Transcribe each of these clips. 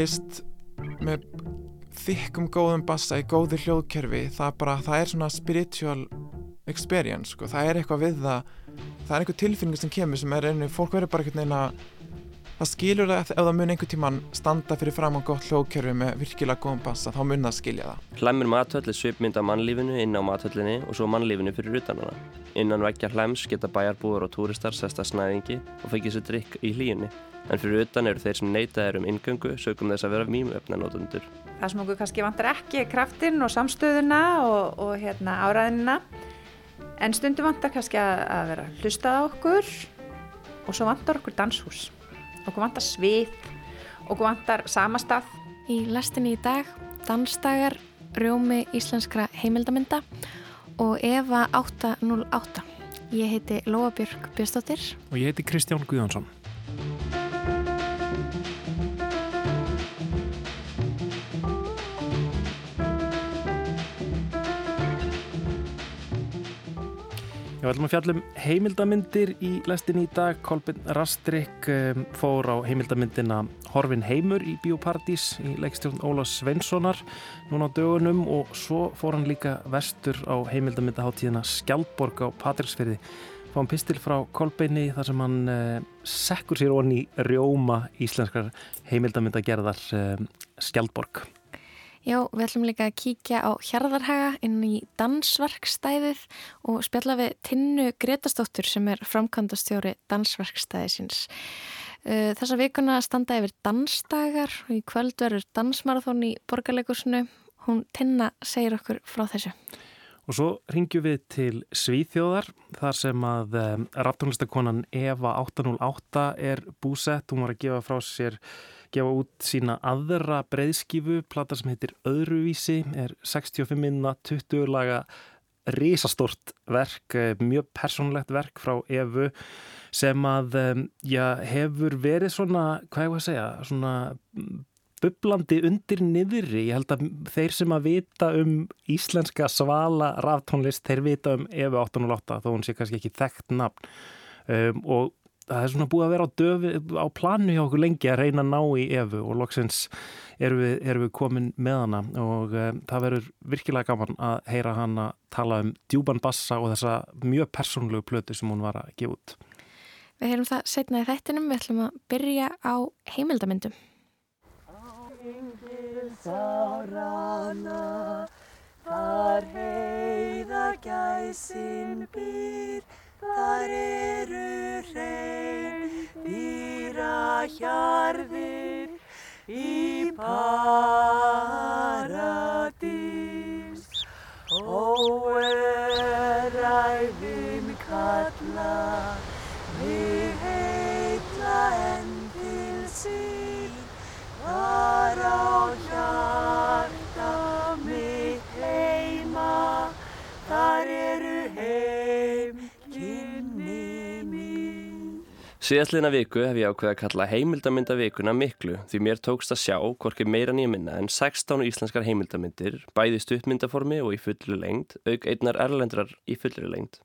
tónlist með þykkum góðum bassa í góðu hljóðkerfi það, bara, það er svona spiritual experience sko. það er eitthvað við það það er einhver tilfinning sem kemur sem er einu, fólk verður bara einhvern veginn að það skilur það ef það mun einhvern tíman standa fyrir fram á gott hljóðkerfi með virkilega góðum bassa þá mun það skilja það. Hlæmur matöll er svipmynd af mannlífinu inn á matöllinni og svo mannlífinu fyrir utan hana. Innan vekkja hlæms geta bæjarbúar og túristar sesta snæðingi og fengið sér drikk í hlíunni en fyrir utan eru þeir sem neitað er um ingöngu sögum þess að vera mýmöfnanótundur. Það sem okkur kannski vantar ekki er kraftinn og samstöðuna og, og hérna, áræðinina en stundum vantar kannski að, að vera hlustað á okkur og svo vantar okkur danshús, okkur vantar svið, okkur vantar samastað. Í lestinni í dag, dansdagar, rjómi íslenskra heimildamynda og Eva 808. Ég heiti Lóa Björg Björnstóttir og ég heiti Kristján Guðjónsson. Já, við ætlum að fjallum heimildamindir í lestin í dag. Kolbin Rastrik um, fór á heimildamindina Horfin heimur í Bíópardís í leikstjórn Óla Svenssonar núna á dögunum og svo fór hann líka vestur á heimildamindaháttíðina Skjaldborg á Patricksfyrði. Fáum pistil frá Kolbinni þar sem hann uh, sekkur sér onni rjóma íslenskar heimildamindagerðar uh, Skjaldborg. Já, við ætlum líka að kíkja á Hjarðarhaga inn í dansverkstæðið og spjalla við Tinnu Gretastóttur sem er framkvæmdastjóri dansverkstæðisins. Þessa vikuna standa yfir dansdagar og í kvöld verður dansmarathón í borgarleikursinu. Hún Tinna segir okkur frá þessu. Og svo ringjum við til Svíþjóðar þar sem að um, raftónlistakonan Eva 808 er búsett. Hún var að gefa frá sér gefa út sína aðra breyðskifu, plata sem heitir Öðruvísi, er 65 minna 20 laga risastort verk, eh, mjög personlegt verk frá Evu sem að já, hefur verið svona, hvað ég var að segja, svona bublandi undir niðri. Ég held að þeir sem að vita um íslenska svala ráftónlist, þeir vita um Evu 808 þó hún sé kannski ekki þekkt nafn um, og það er svona búið að vera á, döfi, á planu hjá okkur lengi að reyna að ná í Evu og loksins erum við, erum við komin með hana og um, það verður virkilega gaman að heyra hana tala um djúban bassa og þessa mjög persónlegu plötu sem hún var að gefa út. Við heyrum það setna í þættinum, við ætlum að byrja á heimildamindum. Þar heiða gæsin býr Þar eru hrein dýra hjarðir í paradís. Ó er æfin kalla, mig heitla enn til sín. Þar á hjarta Síðastliðna viku hef ég ákveðið að kalla heimildamindavikuna miklu því mér tókst að sjá hvorki meira nýja minna en 16 íslenskar heimildamindir, bæði stuttmyndaformi og í fullri lengd, auk einnar erlendrar í fullri lengd.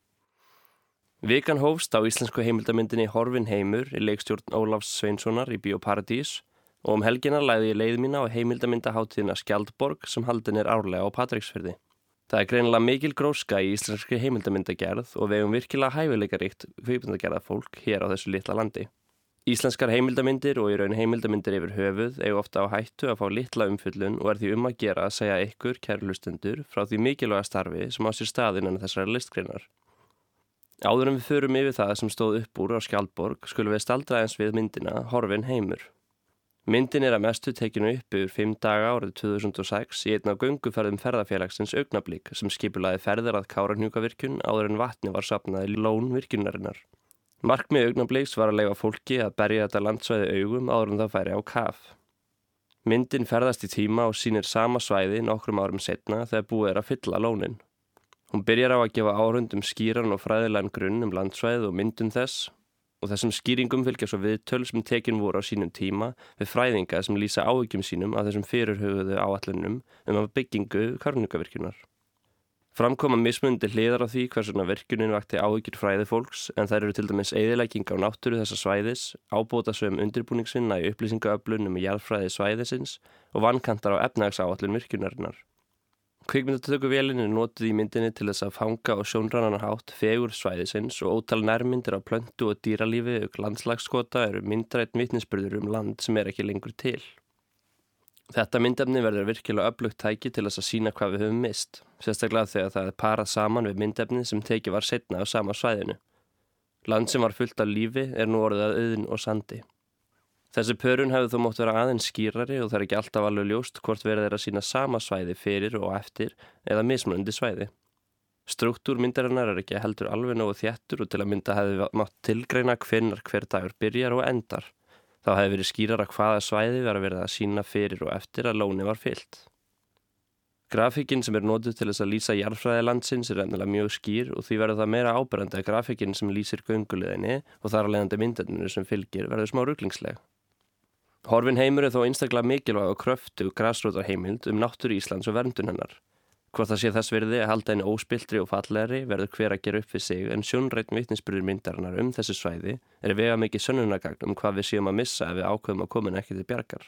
Vikan hófst á íslensku heimildamindinni Horfin heimur í leikstjórn Ólafs Sveinssonar í Bíóparadís og um helgina læði ég leið mína á heimildamindaháttíðina Skjaldborg sem haldin er árlega á Patricksfyrði. Það er greinilega mikil gróska í íslenski heimildamindagerð og við hefum virkilega hæfileikaríkt kvípundagerða fólk hér á þessu litla landi. Íslenskar heimildamindir og í raun heimildamindir yfir höfuð eigu ofta á hættu að fá litla umfyllun og er því um að gera að segja ykkur, kærlustundur, frá því mikilvæga starfi sem á sér staðinn en þessari listgreinar. Áður en við förum yfir það sem stóð upp úr á Skjaldborg skulum við staldra eins við myndina Horfin heimur. Myndin er að mestu tekinu upp yfir fimm daga árið 2006 í einn á gunguferðum ferðarfélagsins augnablík sem skipulaði ferðar að Káranjúkavirkjun áður en vatni var sapnaði lón virkunarinnar. Markmið augnablíks var að leifa fólki að berja þetta landsvæði augum áður en það færi á kaf. Myndin ferðast í tíma og sínir sama svæði nokkrum árum setna þegar búið er að fylla lónin. Hún byrjar á að gefa áhrundum skýran og fræðilegan grunn um landsvæði og myndun þess og þessum skýringum fylgja svo við töl sem tekin voru á sínum tíma við fræðinga sem lýsa áhyggjum sínum af þessum fyrirhauðu áallunum um að byggingu karnukavirkjunar. Framkoma mismundi hliðar á því hversuna virkunin vakti áhyggjur fræði fólks en þær eru til dæmis eðilegging á náttúru þessa svæðis, ábóta sögum undirbúningsvinna í upplýsingaöflunum í jarðfræði svæðisins og vankantar á efnagsáallun virkunarinnar. Kvikmyndatöku vélinn er notið í myndinni til þess að fanga og sjónrannan hátt fegur svæðisins og ótal nærmyndir á plöntu og dýralífi og landslagskota eru myndrætt vittnisspörður um land sem er ekki lengur til. Þetta myndefni verður virkilega öflugt tæki til þess að sína hvað við höfum mist, sérstaklega þegar það er parað saman við myndefni sem tekið var setna á sama svæðinu. Land sem var fullt af lífi er nú orðið að auðin og sandi. Þessi pörun hefur þó mótt vera aðeins skýrari og það er ekki alltaf alveg ljóst hvort verður þeirra sína sama svæði fyrir og eftir eða mismunandi svæði. Struktúr myndarinnar er ekki heldur alveg nógu þjættur og til að mynda hefði mátt tilgreina hvernar hver dagur byrjar og endar. Þá hefði verið skýrar að hvaða svæði verið að sína fyrir og eftir að lóni var fyllt. Grafíkinn sem er nótuð til þess að lýsa jarðfræði landsins er ennilega mjög skýr og því verður það meira áberandi að grafíkinn sem lýsir gönguleginni og þar að leiðandi myndendinu sem fylgir verður smá rugglingsleg. Horfin heimur er þó einstaklega mikilvæg og kröftu græsrótar heimild um náttúru Íslands og verndun hennar. Hvort það sé þess verði að halda henni óspiltri og fallegri verður hver að gera upp við sig en sjónrætn vittnisspurður myndarinnar um þessu svæði er vega mikið sönnunagagn um hvað við séum að missa ef við ákveðum að komin ekki til bjargar.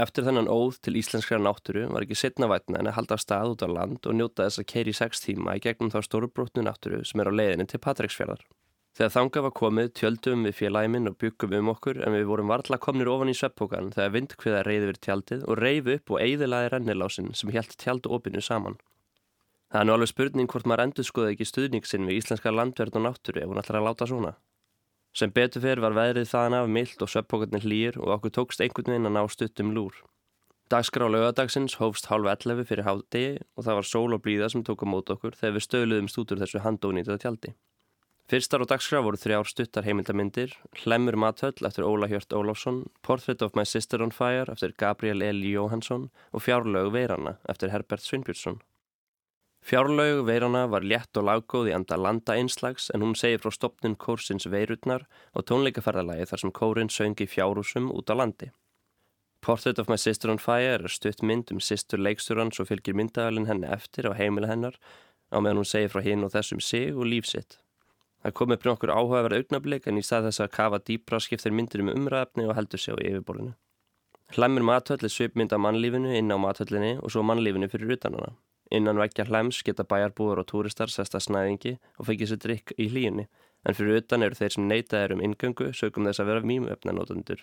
Eftir þennan óð til íslenskra náttúru var ekki setna vætna en að halda stað út á land og njóta þess að keiri sex tíma í gegnum þá stóru brotnu náttúru sem er á leiðinni til Patræksfjörðar. Þegar þanga var komið tjöldum við félagiminn og byggum um okkur en við vorum varðla komnir ofan í sveppókan þegar vindkviða reyði við tjaldið og reyfi upp og eigðilaði rennilásin sem helt tjaldu opinu saman. Það er nú alveg spurning hvort maður endur skoði ekki stuðningsinn við íslenska landverð og náttúru ef hún ætlar að láta svona. Sem betur fyrir var veðrið þaðan af mild og sveppókarnir hlýr og okkur tókst einhvern veginn að ná stuttum lúr. Dagskrá lögadagsins hófst hálf 11 fyrir hádegi og það var sól og blíða sem tók á mót okkur þegar við stöluðum stútur þessu handónýtað tjaldi. Fyrstar á dagskraf voru þrjár stuttar heimildamindir, Hlemmur Mathöll eftir Óla Hjört Ólafsson, Portrait of my sister on fire eftir Gabriel L. Jóhansson og Fjárlaug Veirana eftir Herbert Svinnbjörnsson. Fjárlaug Veirana var létt og laggóð í anda landa einslags en hún segir frá stopnum kórsins Veirutnar og tónleikaferðalagi þar sem kórin söngi fjárúsum út á landi. Portrait of my sister on fire er stutt mynd um sýstur leikstjóran svo fylgir myndagalinn henni eftir á heimila hennar á meðan hún segir frá hinn og þessum sig og lífsitt. Það kom upp nokkur áhugaverð augnablik en í stað þess að kafa dýbra skiptir myndir um umræfni og heldur sig á yfirborðinu. Hlæmur mathöll er svipmynd af mannlífinu inn á mathöllinni og svo mannlífinu fyrir utan hana. Innan vekkja hlæms geta bæjarbúður og túristar sesta snæðingi og fengið sér drikk í hlíunni en fyrir utan eru þeir sem neitað er um ingöngu sögum þess að vera mýmuöfnanótundur.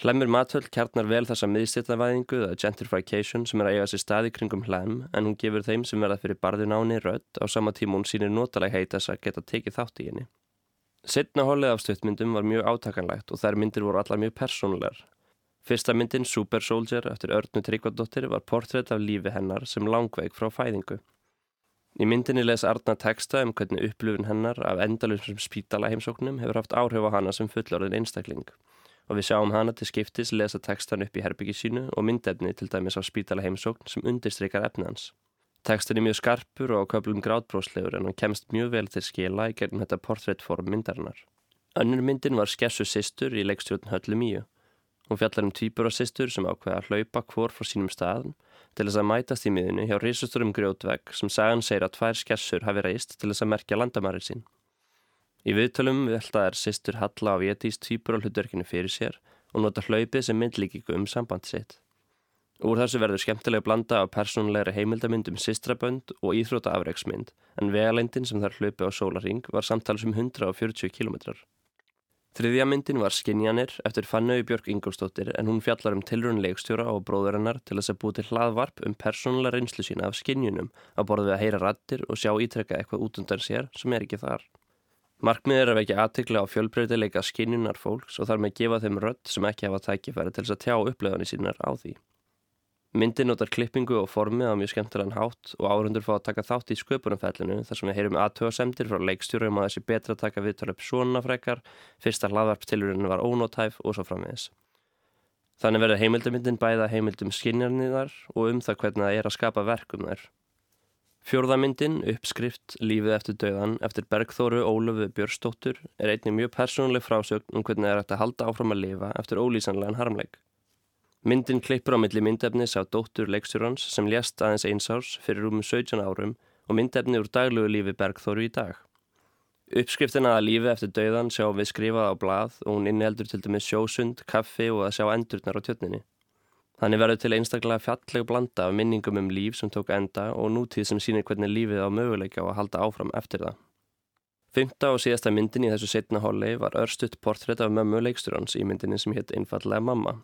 Hlæmur mathöll kjarnar vel þessa miðstýrtavæðingu eða gentrification sem er að eiga sér staði kringum hlæm en hún gefur þeim sem verða fyrir barðunáni rödd á sama tíma hún sínir notaleg heit þess að geta tekið þátt í henni. Sittna hólið af stuttmyndum var mjög átakanlegt og þær myndir voru allar mjög persónulegar. Fyrsta myndin Super Soldier eftir Örnu Tryggvardóttir var portrétt af lífi hennar sem langveik frá fæðingu. Í myndinni les Arna texta um hvernig upplifun hennar af endalusum spítala heimsóknum hefur haft áhrif á hana sem fullorðin einstakling og við sjáum hana til skiptis lesa textan upp í herbyggi sínu og myndefni til dæmis á spítala heimsókn sem undirstreykar efni hans. Tekstin er mjög skarpur og á köplum grátbróslegur en hann kemst mjög vel til skila í gerðin þetta portréttform myndarinnar. Önnur myndin var Skessu sýstur í leikstjórn Höllu Míu. Hún fjallar um týpur og sýstur sem ákveða að hlaupa hvor frá sínum staðum til þess að mætast í miðinu hjá risasturum grjótvegg sem sagan segir að tvær skessur hafi reist til þess að merkja landamarið sín. Í viðtölum velta er sýstur Halla á Vétís týpur á hlutverkinu fyrir sér og nota hlaupið sem myndlíkingu um samband sitt. Úr þessu verður skemmtilega blanda af persónleiri heimildamynd um sýstrabönd og íþróta afreiksmynd en vegalendin sem þar hlaupi á sólaring var samtals um 140 km. Þriðja myndin var Skinjanir eftir Fannau Björg Ingolstóttir en hún fjallar um tilrunleikstjóra og bróðurinnar til þess að búi til hlaðvarp um persónlega reynslu sína af skinjunum að borða við að heyra rattir og sjá ítrekka eitthvað út undan sér sem er ekki þar. Markmið er að vekja aðtikla á fjölbreytileika skinjunar fólks og þar með gefa þeim rödd sem ekki hafa tækifæri til þess að tjá upplöðanir sínar á því. Myndin notar klippingu og formið á mjög skemmtilegan hátt og áhundur fá að taka þátt í sköpunumfellinu þar sem við heyrum aðtöðasemdir frá leikstjórum að þessi betra taka viðtölu upp svona frekar, fyrsta hlaðvarptilurinn var ónótæf og svo frammiðis. Þannig verður heimildamindin bæða heimildum skinjarniðar og um það hvernig það er að skapa verkum þær. Fjórðamyndin, uppskrift Lífið eftir döðan eftir Bergþóru Ólöfu Björnstóttur er einnig mjög persónuleg frásögn um hvernig það er hægt að halda áfram að lifa eftir ólýsanlegan harmleik. Myndin klippur á milli myndefnis á dóttur leikstjórans sem lést aðeins einsárs fyrir rúmum 17 árum og myndefni úr daglugu lífi Bergþóru í dag. Uppskriftina að lífi eftir dauðan sjáum við skrifað á blað og hún inniheldur til dæmis sjósund, kaffi og að sjá endurnar á tjötninni. Þannig verður til einstaklega fjalleg blanda af minningum um líf sem tók enda og nútíð sem sýnir hvernig lífið á möguleika á að halda áfram eftir það. Fymta og síðasta myndin í þessu setna hóli var örstutt portrétt af mömmu leikstjórans í myndinni sem hétt einfallega mamma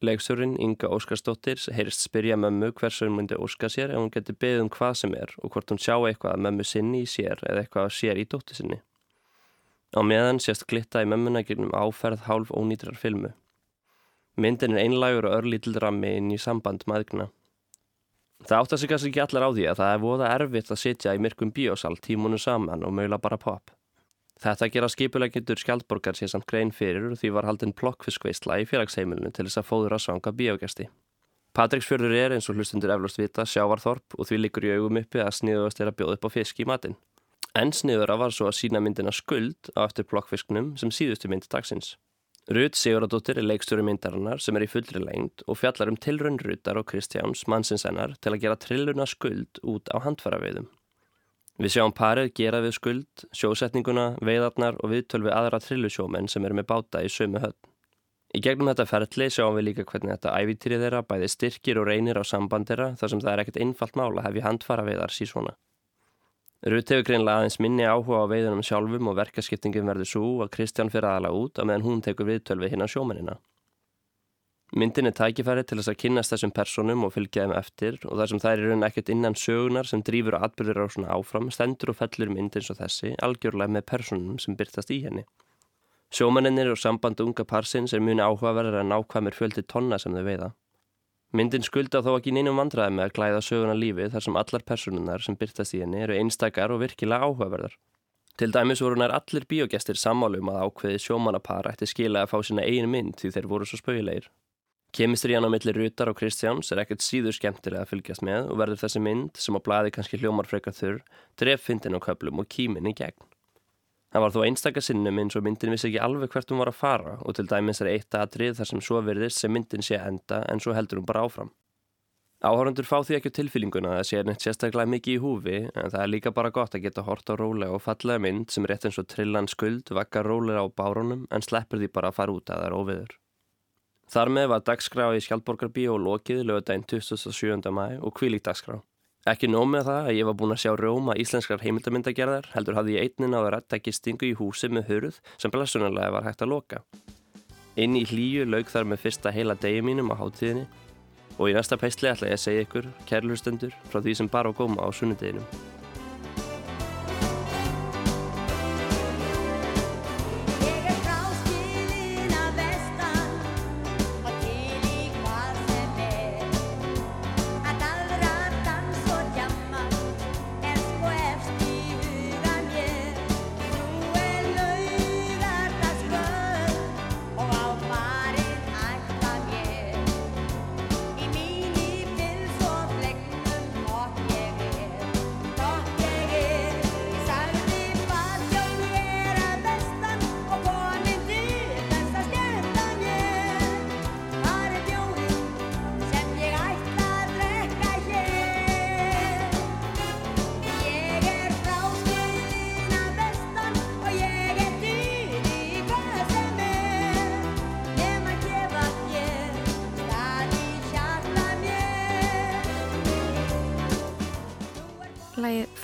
Leikstjórin Inga Óskarsdóttir heyrist spyrja mömmu hversu hún myndi óska sér ef hún getur beðið um hvað sem er og hvort hún sjá eitthvað að mömmu sinni í sér eða eitthvað að sér í dóttu sinni. Á meðan sést glitta í mömmuna gegnum áferð hálf ónýtrar filmu. Myndin er einlægur og örlítill rammi inn í samband maðurna. Það átt að sig kannski ekki allar á því að það er voða erfitt að sitja í myrkum bíósal tímunu saman og mögla bara pop. Þetta gera skipulegjöndur skjaldborgar sér samt grein fyrir og því var haldinn plokkfiskveistla í félagsheimilinu til þess að fóður að svanga bíógæsti. Patricksfjörður er eins og hlustundur eflust vita sjávarþorp og því likur í augum uppi að sniðuðast er að bjóða upp á fisk í matin. En sniðura var svo að sína myndina skuld á eftir plokkfisknum sem síðustu mynd dagsins. Rut Siguradóttir er leikstjóri myndarinnar sem er í fullri lengt og fjallar um tilrönn Rutar og Kristjáns mannsinsennar til að gera trilluna skuld út á handfæraveiðum. Við sjáum parið gera við skuld, sjósetninguna, veiðarnar og viðtöl við aðra trillusjómenn sem eru með báta í sömu höfn. Í gegnum þetta ferli sjáum við líka hvernig þetta ævítýrið þeirra bæði styrkir og reynir á sambandera þar sem það er ekkert einfalt mála hef ég handfara veiðar síðsvona. Rut hefur greinlega aðeins minni áhuga á veiðunum sjálfum og verkaskiptingin verður svo að Kristján fyrir aðala út að meðan hún tekur viðtöl við hinn á sjómennina. Myndin er tækifæri til þess að kynast þessum personum og fylgja þeim eftir og þar sem það er í raun ekkert innan sögunar sem drýfur og atbyrður á svona áfram stendur og fellur mynd eins og þessi algjörlega með personum sem byrtast í henni. Sjómaninnir og sambandu unga parsins er muni áhugaverðar að nákvæmir fjöldi tonna sem þau veiða. Myndin skulda þó ekki neinum vandraði með að glæða söguna lífið þar sem allar personunar sem byrtast í henni eru einstakar og virkilega áhugaverðar. Til dæmis voru nær allir bíogestir sammálum að ákveði sjómanapar ætti skila að fá sína eigin mynd því þeir voru svo spauilegir. Kemistriðan á milli Rutar og Kristjáns er ekkert síður skemmtilega að fylgjast með og verður þessi mynd, sem á blæði kannski hljómar frekar þurr, dreffindin á köplum og kýmin í gegn. Það var þó einstakar sinnum eins og myndin vissi ekki alveg hvert hún var að fara og til dæmis er eitt aðrið þar sem svo verðist sem myndin sé enda en svo heldur hún bara áfram. Áhörundur fá því ekki tilfýlinguna að sé neitt sérstaklega mikið í húfi en það er líka bara gott að geta hort á rólega og fallega mynd sem rétt eins og trillan skuld vakka rólega á bárunum en sleppur því bara að fara út að það er óviður. Þar með var dagskrá í Skjaldborgarbíu og lokið lögudaginn 27. mæ og kvílík dagskrá. Ekki nóg með það að ég var búin að sjá rjóma íslenskar heimildamindagerðar heldur hafði ég einnin á að rætta gistingu í húsi með hurð sem blessunarlega var hægt að loka. Inn í hlýju laug þar með fyrsta heila degi mínum á háttíðinni og í næsta peistli ætla ég að segja ykkur, kærlustendur, frá því sem bara á góma á sunnudeginum.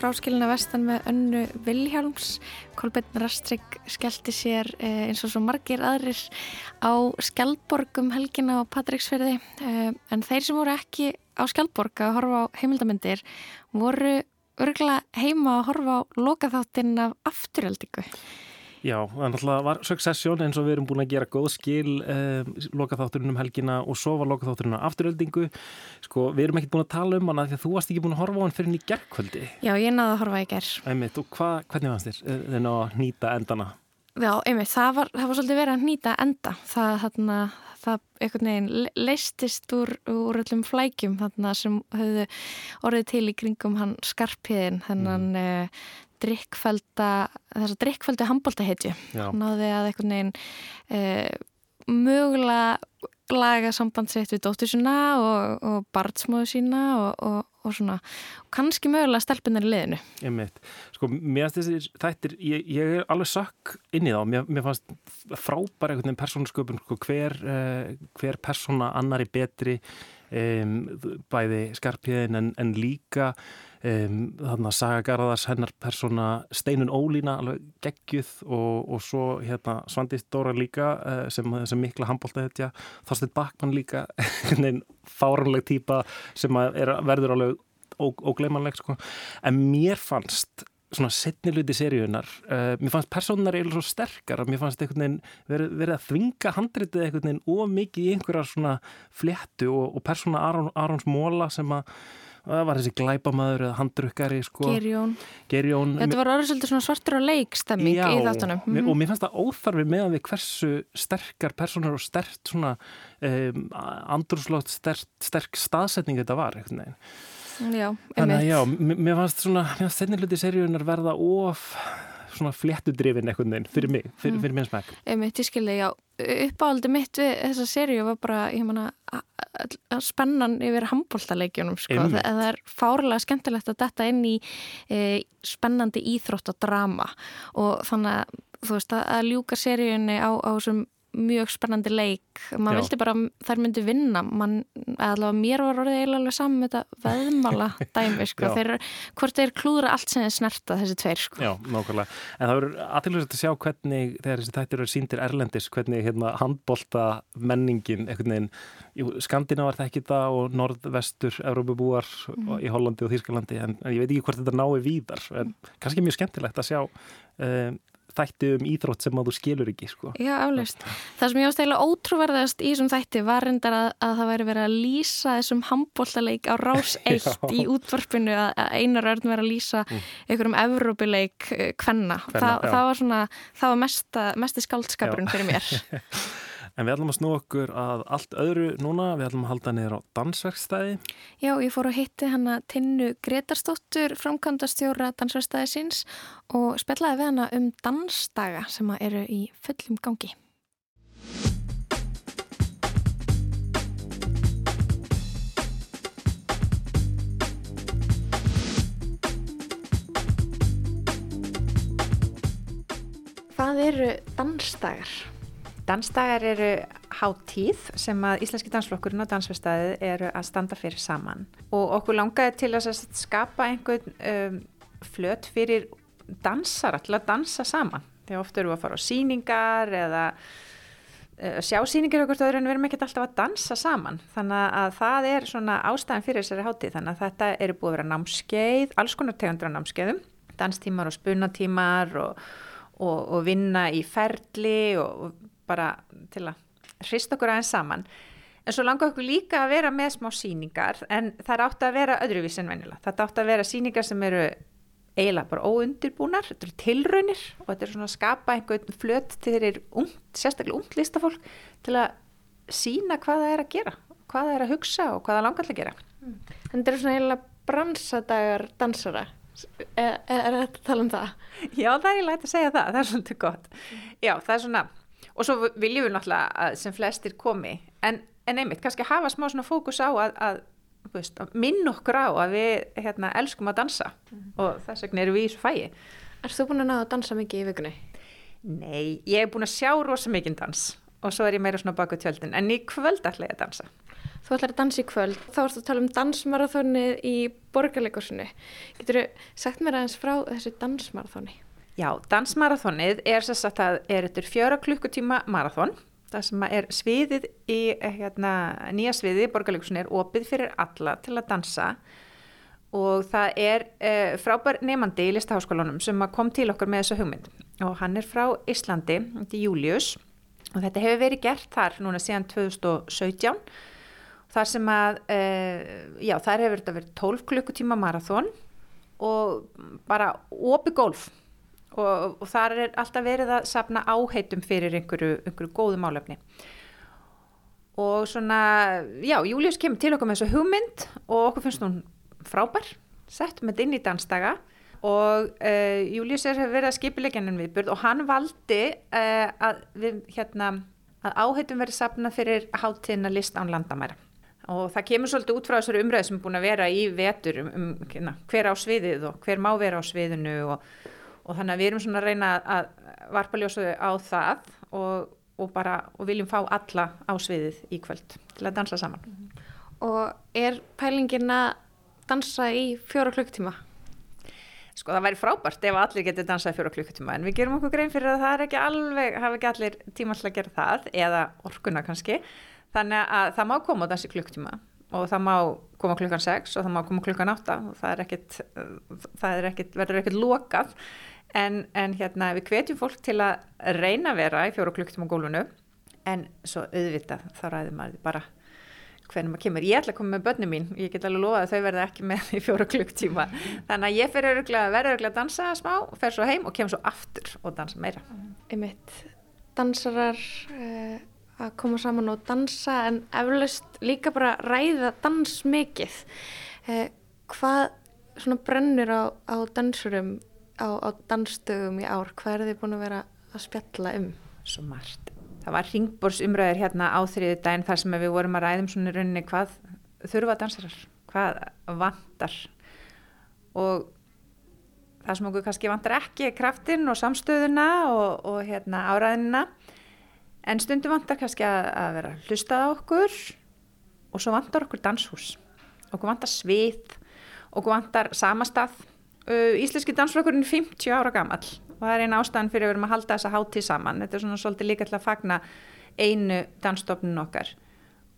Fráskilina vestan með önnu Vilhjálms. Kolbjörn Rastrik skellti sér eh, eins og svo margir aðrir á Skjaldborgum helgina á Patricksferði. Eh, en þeir sem voru ekki á Skjaldborg að horfa á heimildamindir voru örgulega heima að horfa á lokaþáttinn af afturöldingu. Já, það náttúrulega var Succession eins og við erum búin að gera góð skil eh, lokaþátturinn um helgina og svo var lokaþátturinn á afturöldingu sko, við erum ekkert búin að tala um hana því að þú varst ekki búin að horfa á hann fyrir henni í gerðkvöldi Já, ég náði að horfa í gerð Einmitt, og hva, hvernig fannst þér eh, þenn að nýta endana? Já, einmitt, það var, það var svolítið verið að nýta enda það, þarna, það einhvern veginn leistist úr, úr öllum flækjum þarna sem höfðu orðið til í kringum hann skarpiðin þennan mm. Drikkfælda þess að drikkfældu handbóltaheitju náði að einhvern veginn uh, mögulega laga samband sitt við dóttur sína og, og barnsmóðu sína og, og, og svona, kannski mögulega stelpunar í liðinu. Einmitt. Sko, mér finnst þessir þættir, ég, ég er alveg sökk inn í þá, mér, mér fannst frábæra einhvern veginn persónasköpun, sko, hver, uh, hver persóna annari betri, um, bæði skarpiðin en, en líka um, þarna Saga Garðars hennar persóna Steinun Ólína alveg geggjuð og, og svo hérna Svandist Dóra líka uh, sem, sem mikla handbólta þetta Þorstein Bakmann líka fáranleg týpa sem er, verður alveg ógleimanleg sko. en mér fannst svona setni luti seríunar uh, mér fannst personar eiginlega svo sterkar að mér fannst einhvern veginn verið, verið að þvinga handritið einhvern veginn of mikið í einhverjar svona fléttu og, og persóna Aron, Arons Móla sem að það var þessi glæpamaður eða handrukkari sko. Gerjón. Gerjón Þetta var orðið svolítið svona svartur og leikstemming í þáttunum. Mm -hmm. og mér fannst það óþarfi meðan við hversu sterkar personar og stert svona um, andrúslótt sterk staðsetning þetta var einhvern veginn Já, Þannig að já, mér fannst svona, mér fannst þenni hluti seríunar verða of svona fléttudrifin eitthvað neinn fyrir mig, fyrir, fyrir minn smæk. Einmitt, ég skilði, já, uppáhaldi mitt við þessa seríu var bara, ég manna, spennan yfir handbóltaleikjunum, sko. Það, það er fárlega skemmtilegt að detta inn í e, spennandi íþrótt og drama. Og þannig að, þú veist, að ljúka seríunni á, á þessum mjög spennandi leik maður vildi bara að þær myndi vinna Man, allavega mér var orðið eiginlega saman með þetta veðmala dæmi sko. þeir, hvort þeir klúðra allt sem er snerta þessi tveir sko. Já, nákvæmlega en það verður aðtilvægt að sjá hvernig þegar þessi tættir eru síndir erlendis hvernig hérna, handbólta menningin veginn, Skandina var það ekki það og norðvestur Európabúar mm. í Hollandi og Þýrskalandi en, en ég veit ekki hvort þetta nái víðar en kannski mjög skemmtilegt að sjá um, þætti um íþrótt sem að þú skilur ekki sko. Já, aflust. Það sem ég ást eiginlega ótrúverðast í þessum þætti var reyndar að, að það væri verið að lýsa þessum handbóltaleik á rás eitt í útvarpinu að einar örn verið að lýsa mm. einhverjum Evrópileik kvenna. Eh, Þa, það var svona, það var mesta, mesti skaldskapurinn fyrir mér. En við ætlum að snú okkur að allt öðru núna, við ætlum að halda niður á dansverkstæði. Já, ég fór að hitti hana Tinnu Gretarstóttur, framkvæmdastjóra dansverkstæði síns og spellaði við hana um dansdaga sem eru í fullum gangi. Hvað eru dansdagar? Dansdagar eru háttíð sem að Íslenski dansflokkurinn og dansverstaðið eru að standa fyrir saman og okkur langaði til að skapa einhvern um, flött fyrir dansara til að dansa saman. Þegar ofta eru að fara á síningar eða uh, sjá síningar okkur öðru en við erum ekkert alltaf að dansa saman. Þannig að það er svona ástæðan fyrir þessari háttíð. Þannig að þetta eru búið að vera námskeið, alls konar tegundra námskeiðum, danstímar og spunatímar og, og, og vinna í ferli og, og bara til að hrist okkur aðeins saman. En svo langar okkur líka að vera með smá síningar en það er átt að vera öðruvís en venilega, þetta átt að vera síningar sem eru eiginlega bara óundirbúnar þetta eru tilraunir og þetta er svona að skapa einhvern flöt til þeirri ungt, sérstaklega ungt listafólk til að sína hvað það er að gera hvað það er að hugsa og hvað það langar að gera. Mm. Þetta eru svona eiginlega bransadagar dansara. Er, er þetta að tala um það? Já, það er eiginlega að segja það, það er svolítið gott. Já, það er svona og svo viljum við náttúrulega sem flestir komi en, en einmitt, kannski hafa smá svona fókus á að, að, veist, að minn okkur á að við hérna, elskum að dansa mm. og þess vegna eru við í svo fæi Erst þú búin að ná að dansa mikið í vikunni? Nei, ég hef búin að sjá rosa mikið dans og svo er ég meira svona baka tjöldin en í kvöld ætla ég að dansa Þú ætlar að dansa í kvöld, þá ertu að tala um dansmarathóni í borgarleikursinu. Getur þú sagt mér aðeins frá þessu dansmarathóni? Já, dansmarathonið er þess að það er eftir fjöra klukkutíma marathon. Það sem er sviðið í hérna, nýja sviðið í borgarleikursun er opið fyrir alla til að dansa. Og það er eh, frábær nefandi í listaháskólanum sem kom til okkur með þessu hugmynd. Og hann er frá Íslandi, þetta er Július. Og þetta hefur verið gert þar núna síðan 2017 þar sem að, eh, já þar hefur þetta verið 12 klukkutíma marathon og bara opið golf og, og þar er alltaf verið að sapna áheitum fyrir einhverju, einhverju góðu málefni. Og svona, já, Július kemur til okkur með þessu hugmynd og okkur finnst hún frábær, settum þetta inn í dansdaga. Og uh, Július er verið að skipilegja hennan viðburð og hann valdi uh, að við hérna að áheitum verið sapnað fyrir hátíðina list án landamæra. Og það kemur svolítið út frá þessari umræð sem er búin að vera í vetur um, um hérna, hver á sviðið og hver má vera á sviðinu og, og þannig að við erum svona að reyna að varpa ljósu á það og, og bara og viljum fá alla á sviðið í kvöld til að dansa saman. Og er pælingin að dansa í fjóra klukktíma? Sko það væri frábært ef allir getur dansað í fjóra klukkutíma en við gerum okkur grein fyrir að það er ekki alveg, hafa ekki allir tíma til að gera það eða orkuna kannski þannig að það má koma á dansi klukkutíma og það má koma klukkan 6 og það má koma klukkan 8 og það er ekkit, það er ekkit, verður ekkert lokað en, en hérna við hvetjum fólk til að reyna að vera í fjóra klukkutíma gólunu en svo auðvitað þá ræðum maður bara hvernig maður kemur. Ég ætla að koma með börnum mín, ég get alveg lofa að þau verða ekki með í fjóra klukktíma. Þannig að ég fer öruglega, verður öruglega að dansa smá, fer svo heim og kemur svo aftur og dansa meira. Einmitt, dansarar uh, að koma saman og dansa en eflaust líka bara ræða dans mikið. Uh, hvað svona brennur á, á dansurum, á, á dansstögum í ár? Hvað er þið búin að vera að spjalla um? Svo margt það var ringborsumræður hérna á þriði daginn þar sem við vorum að ræðum svona rauninni hvað þurfa dansarar, hvað vantar og það sem okkur kannski vantar ekki er kraftin og samstöðuna og, og hérna áræðinina en stundum vantar kannski að, að vera hlustað á okkur og svo vantar okkur danshús okkur vantar svið okkur vantar samastað Íslenski dansflokkurinn er 50 ára gammal og það er eina ástæðan fyrir að við erum að halda þessa hátíð saman. Þetta er svona svolítið líka til að fagna einu dansstofnun okkar.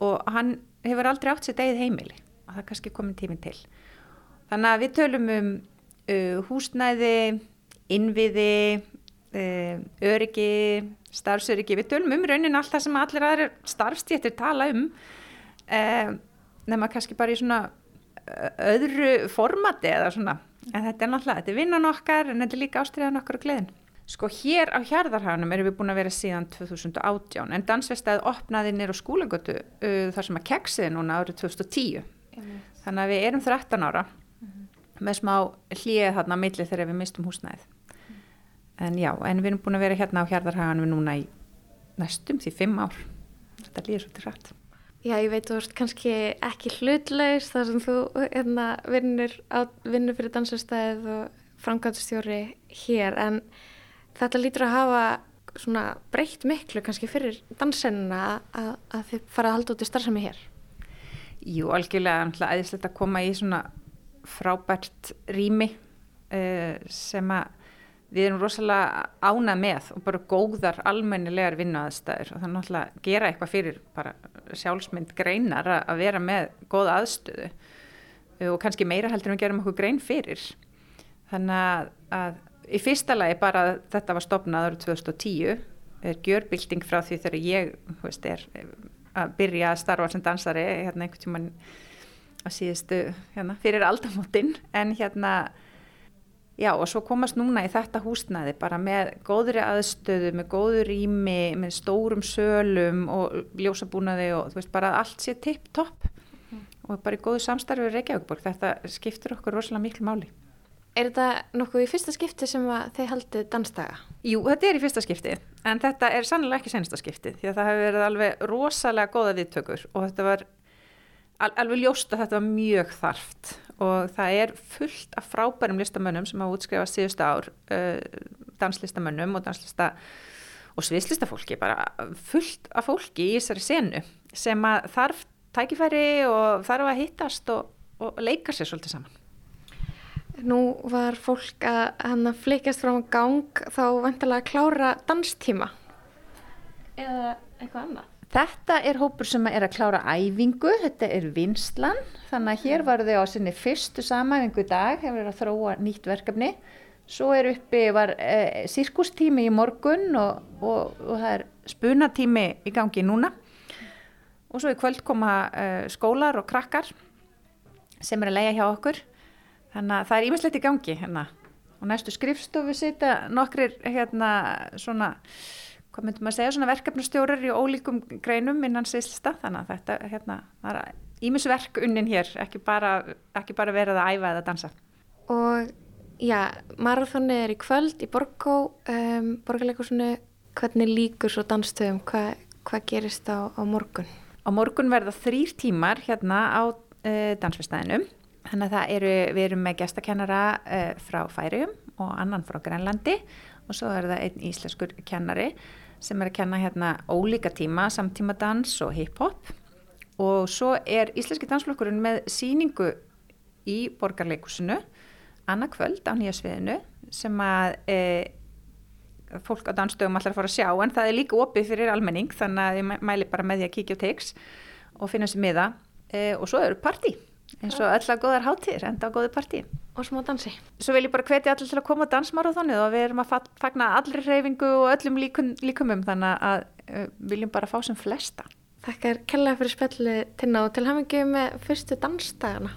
Og hann hefur aldrei átt sér degið heimili. Og það er kannski komin tímin til. Þannig að við tölum um uh, húsnæði innviði uh, öryggi starfsöryggi, við tölum um raunin allt það sem allir aðri starfstjéttir tala um uh, nema kannski bara í svona öðru formati eða svona en þetta er náttúrulega, þetta er vinnan okkar en þetta er líka ástriðan okkar og gleðin sko hér á Hjarðarhagunum erum við búin að vera síðan 2018 en dansvestæðið opnaði nýra á skúlengötu uh, þar sem að keksiði núna árið 2010 mm. þannig að við erum 13 ára mm. með smá hlýið þarna millir þegar við mistum húsnæðið mm. en já, en við erum búin að vera hérna á Hjarðarhagunum núna í næstum því 5 ár þetta líður svolítið rætt Já, ég veit, þú ert kannski ekki hlutlaus þar sem þú hérna, vinnur, vinnur fyrir dansastæðið og framkvæmstjóri hér en þetta lítur að hafa svona breytt miklu kannski fyrir dansennina að, að þið fara að halda út í starfsemi hér. Jú, algjörlega aðeinslegt að koma í svona frábært rými uh, sem að við erum rosalega ánað með og bara góðar almennilegar vinnuaðstæður. Og náttúrulega að gera eitthvað fyrir bara sjálfsmynd greinar að vera með góða aðstöðu. Og kannski meira heldur en við gerum okkur grein fyrir. Þannig að, að í fyrsta lagi bara þetta var stopnað árið 2010 er gjörbilding frá því þegar ég veist, er að byrja að starfa sem dansari hérna einhvern tíman á síðustu hérna, fyrir aldamotinn en hérna Já og svo komast núna í þetta húsnæði bara með góðri aðstöðu, með góður rými, með stórum sölum og ljósabúnaði og þú veist bara allt sé tipp-topp mm. og bara í góðu samstarfi við Reykjavíkborg. Þetta skiptir okkur rosalega miklu máli. Er þetta nokkuð í fyrsta skipti sem þið haldið dansdaga? Jú, þetta er í fyrsta skipti en þetta er sannlega ekki sensta skipti því að það hefur verið alveg rosalega góða viðtökur og þetta var alveg ljóst að þetta var mjög þarft. Og það er fullt af frábærum listamönnum sem hafa útskrifast síðustu ár uh, danslistamönnum og danslista og sviðslistafólki bara fullt af fólki í þessari senu sem að þarf tækifæri og þarf að hittast og, og leika sér svolítið saman. Nú var fólk að hann að flikast frá gang þá vantilega að klára danstíma? Eða eitthvað annað Þetta er hópur sem er að klára æfingu, þetta er vinslan, þannig að hér var þau á sinni fyrstu samæfingu í dag, hefur verið að þróa nýtt verkefni. Svo er uppi, var eh, sirkustími í morgun og, og, og það er spunatími í gangi núna. Og svo í kvöld koma eh, skólar og krakkar sem er að leia hjá okkur. Þannig að það er ímislegt í gangi hérna. Og næstu skrifstofu sita nokkrir hérna svona hvað myndum maður segja, svona verkefnastjórar í ólíkum greinum innan sýslista þannig að þetta, hérna, það er ímisverk unnin hér, ekki bara, ekki bara verið að æfa eða dansa. Og já, marathónið er í kvöld í Borgó, um, borgarleikursunu, hvernig líkur svo danstöðum, hvað, hvað gerist á, á morgun? Á morgun verða þrýr tímar hérna á uh, dansfestæðinum. Þannig að það eru, við erum með gestakennara uh, frá Færium og annan frá Grænlandi og svo er það einn íslenskur kennari sem er að kenna hérna ólíka tíma, samtímadans og hip-hop. Og svo er íslenski dansflokkurinn með síningu í borgarleikusinu annað kvöld á nýja sviðinu sem að e, fólk á dansstöðum allar fara að sjá en það er líka opið fyrir almenning þannig að ég mæli bara með því að kíkja á teiks og finna sér miða. E, og svo eru partí eins og öll að góðar hátir enda á góðu partí og smá dansi. Svo vil ég bara hvetja allir til að koma á dansmarathonið og við erum að fagna allri reyfingu og öllum líkum, líkumum þannig að uh, viljum bara fá sem flesta. Þakkar kellaði fyrir spjallu tinna og til hafingi með fyrstu dansdagana.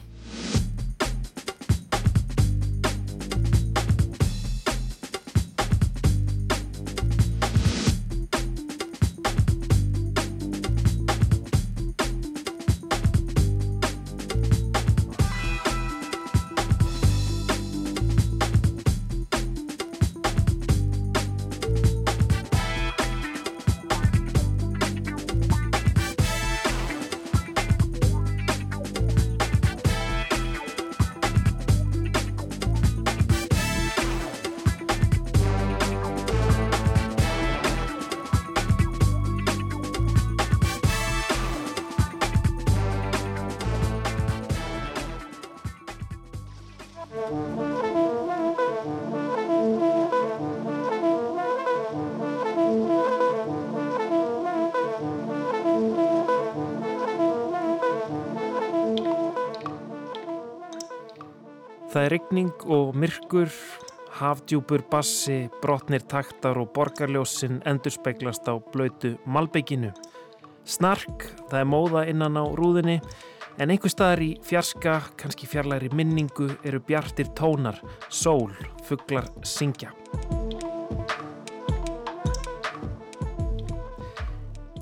Það er regning og myrkur, hafdjúpur bassi, brotnir taktar og borgarljósin endur speiklast á blöytu malbygginu. Snark, það er móða innan á rúðinni, en einhver staðar í fjarska, kannski fjarlæri minningu, eru bjartir tónar, sól, fugglar syngja.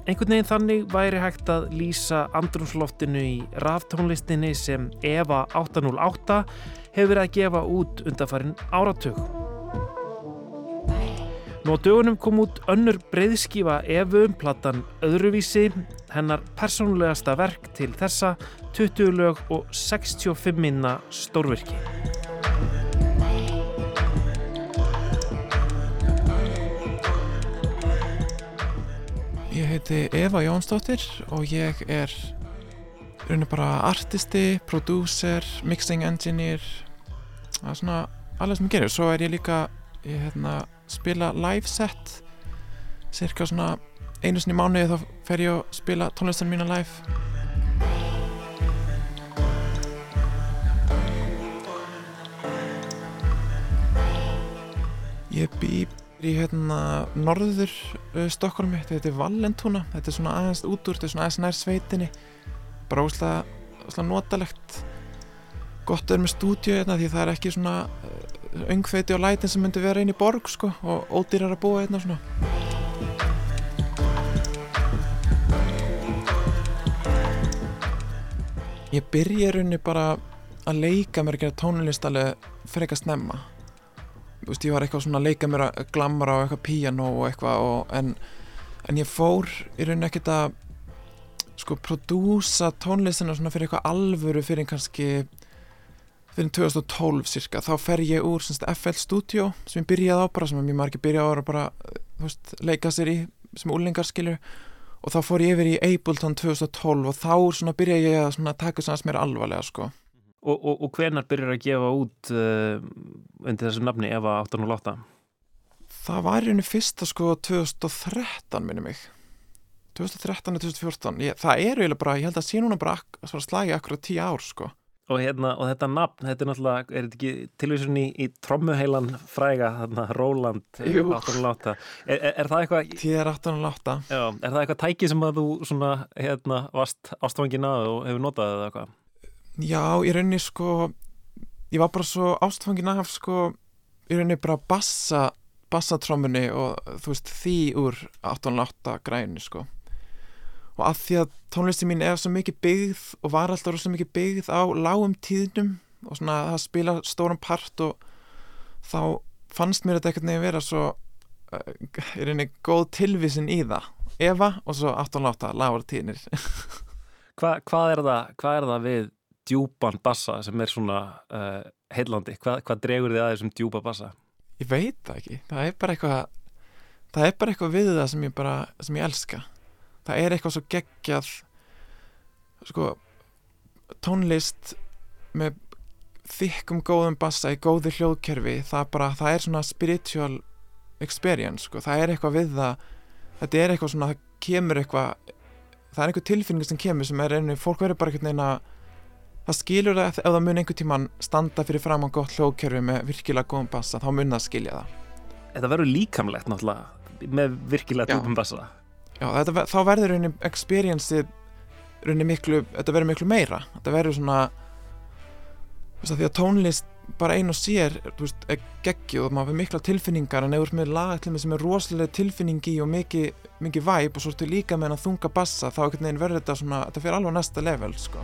Einhvern veginn þannig væri hægt að lýsa andrumsloftinu í raftónlistinni sem Eva 808 hefur verið að gefa út undanfarin áratug. Nú á dögunum kom út önnur breyðskífa Evu, platan Öðruvísi, hennar persónulegasta verk til þessa 20 lög og 65 minna stórvirki. Ég heiti Eva Jónsdóttir og ég er rauninu bara artisti, prodúser, mixing engineer það er svona alveg sem ég gerir. Svo er ég líka ég hérna, spila live set cirka svona einu sinni mánuði þá fer ég að spila tónlistan mína live. Ég bý í hérna norður uh, Stokkólmi, þetta er Vallentúna þetta er svona aðeins út úr, þetta er svona aðeins nær sveitinni. Bara óslega notalegt gott vera með stúdíu hérna því það er ekki svona öngfeiti og lætin sem myndi vera inn í borg sko og ódýrar að búa hérna svona. Ég byrja rauninni bara að leika mér að gera tónlist alveg frekar snemma. Þú veist, ég var eitthvað svona að leika mér að glamra á eitthvað piano og eitthvað og, en, en ég fór í rauninni ekkert að sko prodúsa tónlistina svona fyrir eitthvað alvöru fyrir kannski fyrir 2012 cirka þá fer ég úr semst, FL Studio sem ég byrjaði á bara sem ég margir byrjaði á að bara veist, leika sér í sem úlingar skilur. Og þá fór ég yfir í Ableton 2012 og þá byrjaði ég að svona, taka þess að mér alvarlega sko. Og, og, og hvenar byrjar að gefa út uh, undir þessu nafni Eva 808? Það var í rauninu fyrsta sko 2013 minni mig. 2013 og 2014 ég, það er eiginlega bara, ég held að sé núna bara að slagi akkurat 10 ár sko Og, hérna, og þetta nafn, þetta er náttúrulega, er þetta ekki tilvísun í, í trommuheilan fræga, þarna, Róland 808, er, er, er það eitthvað... Tíðar 808. Já, er það eitthvað tæki sem að þú svona, hérna, varst ástfangin að og hefur notað eða eitthvað? Já, í rauninni sko, ég var bara svo ástfangin af sko, í rauninni bara bassa, bassatrommunni og þú veist því úr 808 græni sko og að því að tónlistin mín er svo mikið byggð og var alltaf svo mikið byggð á lágum tíðnum og svona það spila stórum part og þá fannst mér þetta ekkert nefn vera svo er einnig góð tilvísin í það Eva og svo 808 Lára Tínir Hva, hvað, er það, hvað er það við djúpan bassa sem er svona uh, heillandi? Hvað, hvað dregur þið að þessum djúpa bassa? Ég veit það ekki, það er bara eitthvað það er bara eitthvað við það sem ég bara sem ég elska það er eitthvað svo geggjað sko tónlist með þykkum góðum bassa í góðu hljóðkerfi það bara, það er svona spiritual experience, sko, það er eitthvað við það þetta er eitthvað svona, það kemur eitthvað það er eitthvað tilfinning sem kemur sem er einu, fólk verður bara eitthvað neina það skilur það ef það mun einhver tíman standa fyrir fram á gott hljóðkerfi með virkilega góðum bassa, þá mun það skilja það. Þetta verður líkamlegt náttúrulega með virkilega djúpum bassa Já, þetta, þá verður raunin experience raunin miklu, þetta verður miklu meira þetta verður svona veist að því að tónlist bara ein og sér veist, er geggjuð og maður fyrir mikla tilfinningar en ef þú ert með lagatlimmi sem er rosalega tilfinning í og mikið, mikið væp og svo ertu líka með hann þunga bassa þá verður þetta svona, þetta fyrir alveg næsta level sko.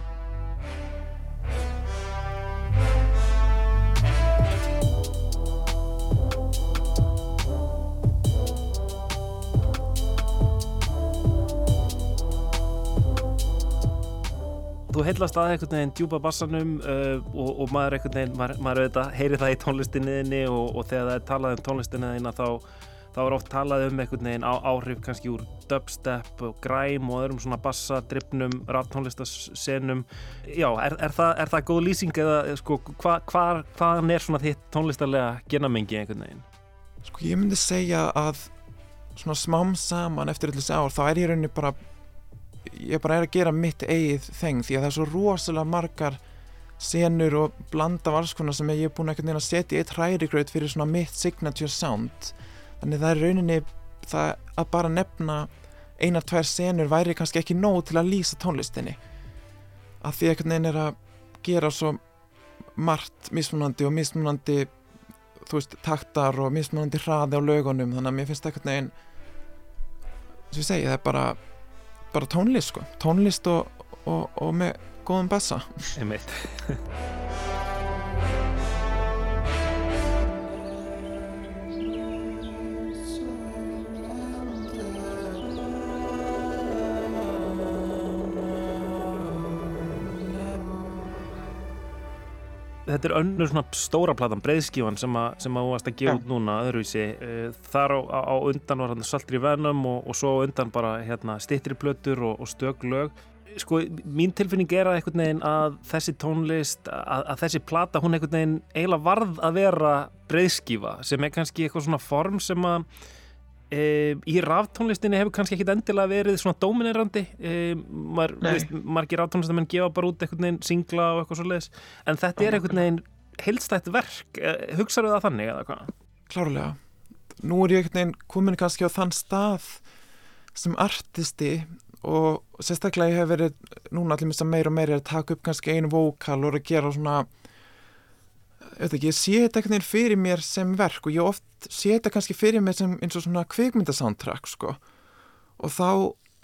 Þú heillast að einhvern veginn djúpa bassanum uh, og, og maður einhvern veginn, maður, maður auðvitað heyri það í tónlistinniðinni og, og þegar það er talað um tónlistinniðina þá, þá er oft talað um einhvern veginn á, áhrif kannski úr dubstep og grime og öðrum svona bassadrifnum, raftónlistassenum. Já, er, er, það, er það góð lýsing eða sko, hva, hvar, hvaðan er svona þitt tónlistarlega genamengi einhvern veginn? sko ég myndi segja að svona smám saman eftir allir þessi ár þá er ég rauninni bara ég bara er að gera mitt eigið þeng því að það er svo rosalega margar senur og blanda konar sem ég er búin að setja í eitt hrærigraut fyrir svona mitt signature sound. Þannig það er rauninni það að bara nefna einar tvær senur væri kannski ekki nóg til að lýsa tónlistinni. Að því einhvern veginn er að gera svo margt mismunandi og mismunandi þú veist, taktar og mismunandi hraði á lögunum þannig að mér finnst það einhvern veginn sem ég segi, það er bara bara tónlist sko, tónlist og, og, og með góðum bassa Þetta er önnur svona stóra platan, breiðskífan sem, að, sem að þú varst að gefa út núna öðruvísi. Eh, Þar á, á, undan var hann Saltri Venom og, og svo á undan bara hérna, stittri plötur og, og stök lög sko, mín tilfinning er að einhvern veginn að þessi tónlist, að, að þessi plata hún einhvern veginn eiginlega varð að vera breyðskífa sem er kannski eitthvað svona form sem að e, í raftónlistinni hefur kannski ekkit endilega verið svona dominerandi e, mar, veist, margir raftónlistamenn gefa bara út einhvern veginn singla og eitthvað svo leiðis en þetta er einhvern veginn heilstætt verk. E, hugsaðu það þannig eða hvað? klárlega. Nú er ég einhvern veginn komin kannski á þann stað sem artisti og sérstaklega ég hef verið núna allir mista meira og meira að taka upp kannski einu vókal og að gera svona veit ekki, ég sé þetta einhvern veginn fyrir mér sem verk og ég oft sé þetta kannski fyrir mér sem eins og svona kvikmyndasoundtrack sko. Og þá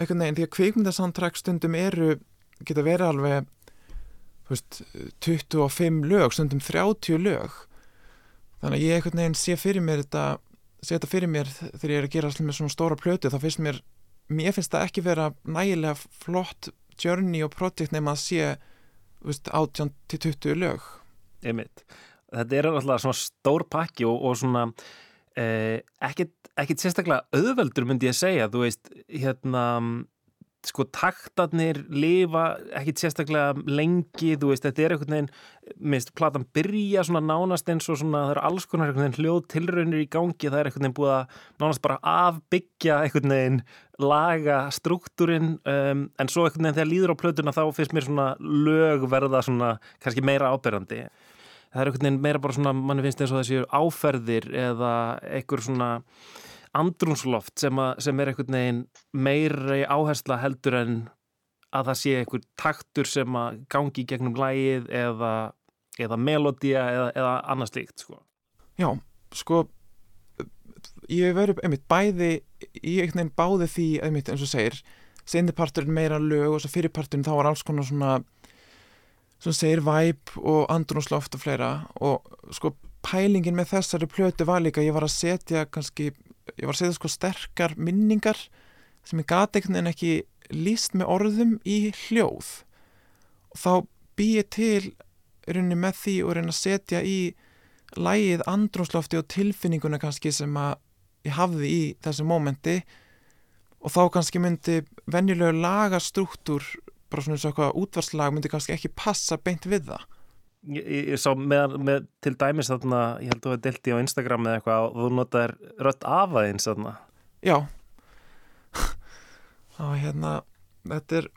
einhvern veginn því að kvikmyndasoundtrack stundum eru geta verið alveg þú veist, 25 lög stundum 30 lög. Þannig að ég einhvern veginn sé fyrir mér þetta sé þetta fyrir mér þegar ég er að gera allir með svona stóra plötu þá finnst mér mér finnst það ekki vera nægilega flott journey og project nema að sé þú veist, 18 til 20 lög. Einmitt. Þetta er alltaf svona stór pakki og, og svona eh, ekkit sérstaklega auðveldur myndi ég segja, þú veist hérna sko taktarnir lifa ekkit sérstaklega lengi, þú veist, þetta er einhvern veginn, minnst, platan byrja svona nánast eins og svona, það eru alls konar einhvern veginn hljóð tilraunir í gangi, það er einhvern veginn búið að nánast bara afbyggja einhvern veginn laga struktúrin um, en svo einhvern veginn þegar líður á plötuna þá finnst mér svona lög verða svona kannski meira áberandi það er einhvern veginn meira bara svona, manni finnst eins og þessi áferðir eða einhver svona andrúnsloft sem, að, sem er einhvern veginn meiri áhersla heldur en að það sé einhver taktur sem að gangi í gegnum lægið eða, eða melodía eða, eða annað slíkt sko. Já, sko ég hef verið einmitt bæði ég einhvern veginn báði því einmitt eins og segir sendiparturinn meira lög og svo fyrirparturinn þá var alls konar svona svona segir væp og andrúnsloft og fleira og sko pælingin með þessari plötu var líka ég var að setja kannski ég var að setja sko sterkar minningar sem ég gati einhvern veginn ekki líst með orðum í hljóð. Og þá bý ég til rauninni með því og reyna að setja í lægið andrumslofti og tilfinninguna kannski sem að ég hafði í þessu mómenti. Og þá kannski myndi venjulegu lagastruktúr bara svona eins og eitthvað útvarslag myndi kannski ekki passa beint við það. Ég, ég, ég sá með, með til dæmis þarna, ég held að hefði delti á Instagram eða eitthvað og þú notaðir rött af aðeins þarna. Já. Og hérna þetta er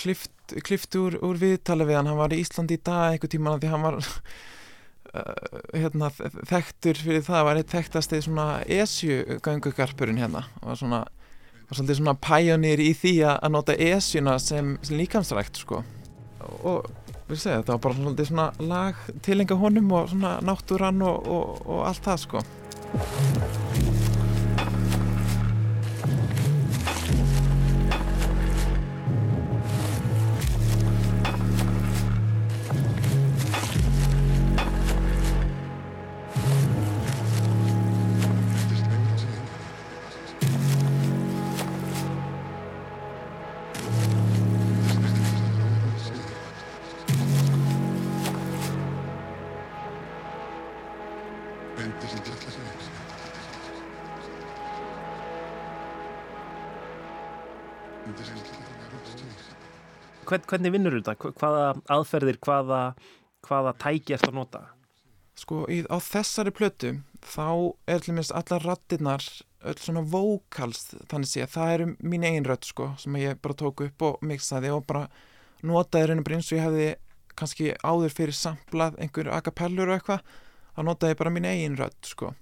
klift, klift úr, úr viðtali við hann, hann var í Íslandi í dag einhver tíma því hann var uh, hérna, þekktur fyrir það. Var eitt þekktasti svona esju göngugarpurinn hérna og svona var svolítið svona pæjonir í því að nota esjuna sem, sem líkamsrækt sko. Og við segja þetta var bara svolítið svona lag tilenga honum og svona náttúran og, og, og allt það sko Hvern, hvernig vinnur þetta? Hvaða aðferðir, hvaða, hvaða tæki ert að nota? Sko í, á þessari plötu þá er til minnst allar rattinnar öll svona vókals þannig sé það eru mín eigin rött sko sem ég bara tók upp og mixaði og bara notaði raunum bara eins og ég hefði kannski áður fyrir samplað einhver acapellur og eitthvað þá notaði ég bara mín eigin rött sko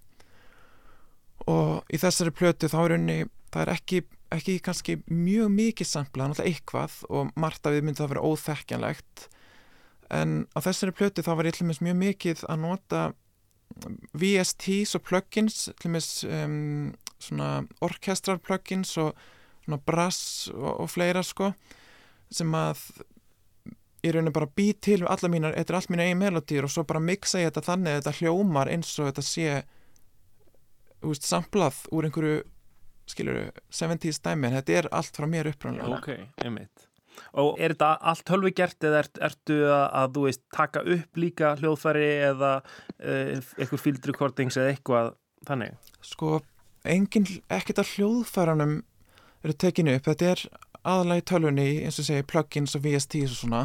og í þessari plötu þá er raunni það er ekki, ekki kannski mjög mikið samplað, náttúrulega eitthvað og margt af því myndi það vera óþekkjanlegt. En á þessari plötu þá var ég til minnst mjög mikið að nota VSTs og plugins til minnst um, svona orkestrar plugins og svona brass og, og fleira sko sem að ég raunir bara bý til við alla mínar, þetta er allt mínu eigin melodýr og svo bara mixa ég þetta þannig að þetta hljómar eins og þetta sé úst, samplað úr einhverju skiluru, 70's dæmi en þetta er allt frá mér upprannlega Ok, einmitt. Og er þetta allt hölvi gert eða ert, ertu að, að þú veist taka upp líka hljóðfæri eða uh, eitthvað field recordings eða eitthvað þannig? Sko, engin, ekkert af hljóðfæranum eru tekinu upp, þetta er aðalega í tölvunni eins og segi plugins og VSTs og svona.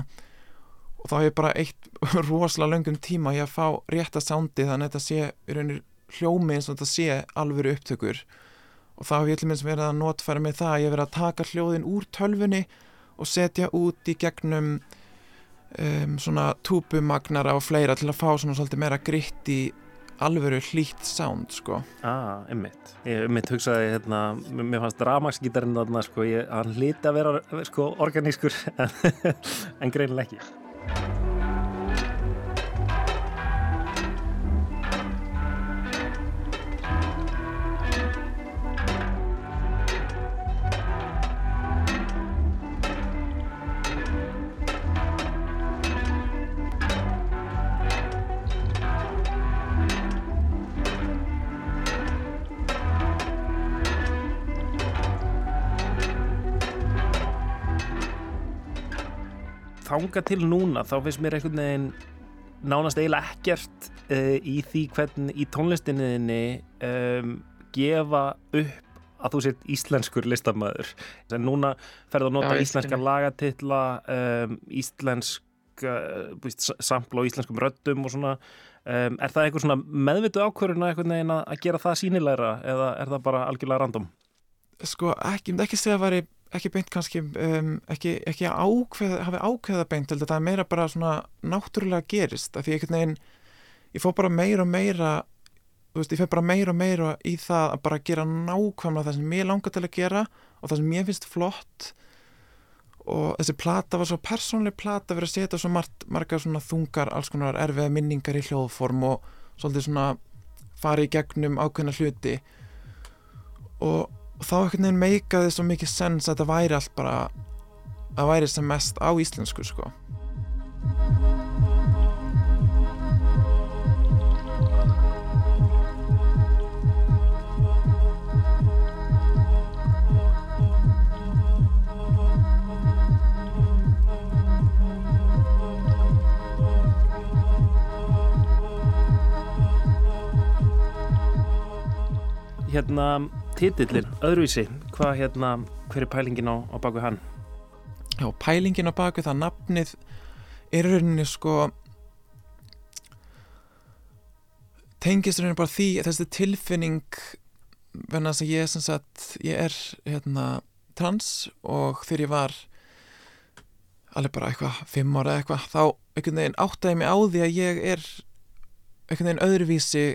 Og þá hef ég bara eitt rosalega löngum tíma ég að fá rétta sándi þannig að þetta sé í raunir hljómi eins og þetta sé alvöru upptökur og þá hef ég til minnst verið að notfæra með það að ég verið að taka hljóðin úr tölvunni og setja út í gegnum um, svona túbumagnara og fleira til að fá svona svolítið meira gritt í alvöru hlýtt sound sko Ah, einmitt. Ég einmitt hugsaði hérna, mér fannst ramagsgítarinn þarna sko, ég, hann hliti að vera sko organískur en, en greinileg ekki. Þanga til núna þá finnst mér einhvern veginn nánast eiginlega ekkert uh, í því hvernig í tónlistinniðinni um, gefa upp að þú sért íslenskur listamæður en núna ferðu að nota Já, íslenska skil. lagatitla um, íslensk uh, sampla og íslenskum röddum og svona um, er það einhver svona meðvitu ákvöruna einhvern veginn að, gera það sínilegra eða er það bara algjörlega random? sko ekki, ég myndi ekki segja að væri ekki beint kannski um, ekki, ekki ákveð, hafi ákveða beint heldur það er meira bara svona náttúrulega gerist af því einhvern veginn ég fór bara meira og meira þú veist, ég fer bara meira og meira í það að bara gera nákvæmlega það sem ég langar til að gera og það sem ég finnst flott. Og þessi plata var svo persónleg plata verið að setja svo margt, margar svona þungar alls konar erfiða minningar í hljóðform og svolítið svona fara í gegnum ákveðna hluti. Og og þá einhvern veginn meikaði svo mikið sens að það væri allt bara að væri sem mest á íslensku sko. Hérna titillin, öðruvísi, hvað hérna, hver er pælingin á, á baku hann? Já, pælingin á baku það nafnið er rauninni sko tengist rauninni bara því þessi tilfinning venna þess að ég sem sagt, ég er hérna trans og þegar ég var alveg bara eitthvað fimm ára eitthvað, þá einhvern veginn áttaði mig á því að ég er einhvern veginn öðruvísi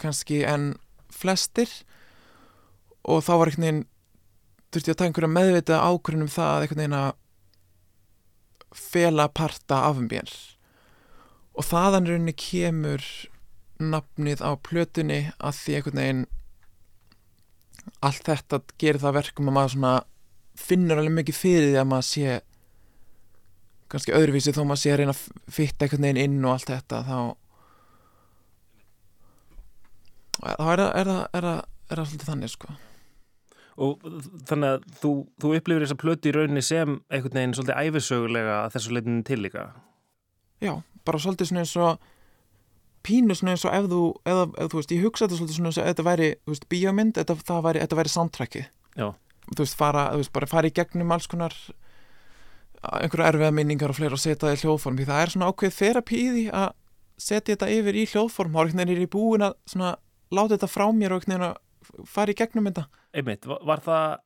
kannski en flestir og þá var einhvern veginn þurfti ég að taka einhverja meðvita ákvörðunum það að einhvern veginn að fela parta af mér. Og þaðan rauninni kemur nafnið á plötunni að því einhvern veginn allt þetta gerir það verkum að maður svona finnur alveg mikið fyrir því að maður sé kannski öðruvísi þó maður sé að reyna að fitta einhvern veginn inn og allt þetta þá þá er það, er það, er það, er það svolítið þannig sko Og þannig að þú, þú upplifir þessa plötu í rauninni sem einhvern veginn svolítið æfisögulega að þessu leitinu til líka. Já, bara svolítið svona eins og pínu svona eins og ef þú, eða, ef, þú veist, ég hugsa þetta svolítið svona eins og þetta væri, þú veist, bíómynd, þetta, það væri, þetta væri soundtracki. Já. Þú veist, fara, þú veist, bara fara í gegnum alls konar einhverju erfiða minningar og fleira og setja það í hljóðform því það er svona ákveð þerapi í því að setja þetta yfir í hljóðform er einhvern veginn í búin að svona láta þetta frá mér og einhvern veginn að fara í gegnum þetta Einmitt, var, var það,